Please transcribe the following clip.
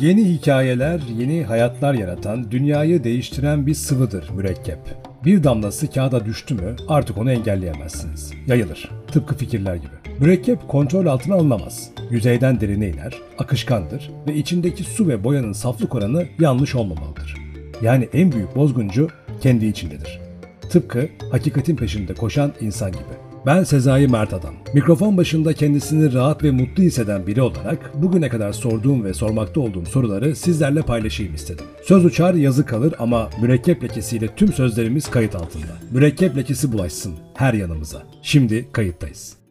Yeni hikayeler, yeni hayatlar yaratan, dünyayı değiştiren bir sıvıdır mürekkep. Bir damlası kağıda düştü mü artık onu engelleyemezsiniz. Yayılır. Tıpkı fikirler gibi. Mürekkep kontrol altına alınamaz. Yüzeyden derine iner, akışkandır ve içindeki su ve boyanın saflık oranı yanlış olmamalıdır. Yani en büyük bozguncu kendi içindedir. Tıpkı hakikatin peşinde koşan insan gibi. Ben Sezai Mert Adam. Mikrofon başında kendisini rahat ve mutlu hisseden biri olarak bugüne kadar sorduğum ve sormakta olduğum soruları sizlerle paylaşayım istedim. Söz uçar yazı kalır ama mürekkep lekesiyle tüm sözlerimiz kayıt altında. Mürekkep lekesi bulaşsın her yanımıza. Şimdi kayıttayız.